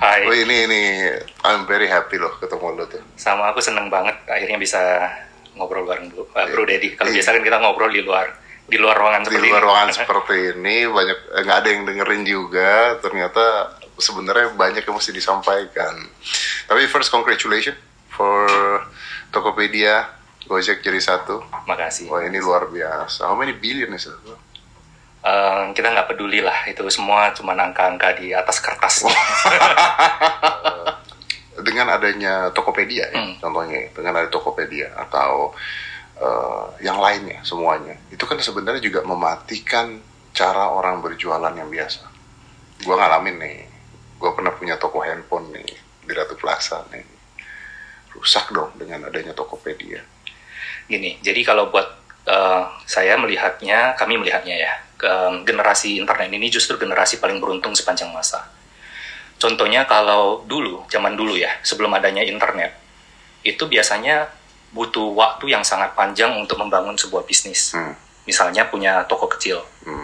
Hai. Oh ini ini I'm very happy loh ketemu lo tuh. Sama aku seneng banget akhirnya bisa ngobrol bareng Bro, uh, Bro Dedi. Kalau Iya. biasa kan kita ngobrol di luar di luar ruangan Di seperti luar ini. ruangan seperti ini banyak eh, nggak ada yang dengerin juga. Ternyata sebenarnya banyak yang mesti disampaikan. Tapi first congratulations for Tokopedia Gojek jadi satu. Makasih. Wah ini luar biasa. How many billion is it? Eh, kita nggak peduli lah itu semua cuma angka-angka di atas kertas. dengan adanya Tokopedia ya, Hmm. contohnya dengan ada Tokopedia atau eh, yang lainnya semuanya itu kan sebenarnya juga mematikan cara orang berjualan yang biasa gua ngalamin nih gua pernah punya toko handphone nih di Ratu Plaza nih rusak dong dengan adanya Tokopedia Gini, jadi kalau buat eh, saya melihatnya, kami melihatnya ya, ke- generasi internet ini justru generasi paling beruntung sepanjang masa. Contohnya kalau dulu, zaman dulu ya, sebelum adanya internet, itu biasanya butuh waktu yang sangat panjang untuk membangun sebuah bisnis. Hmm. Misalnya punya toko kecil. Hmm.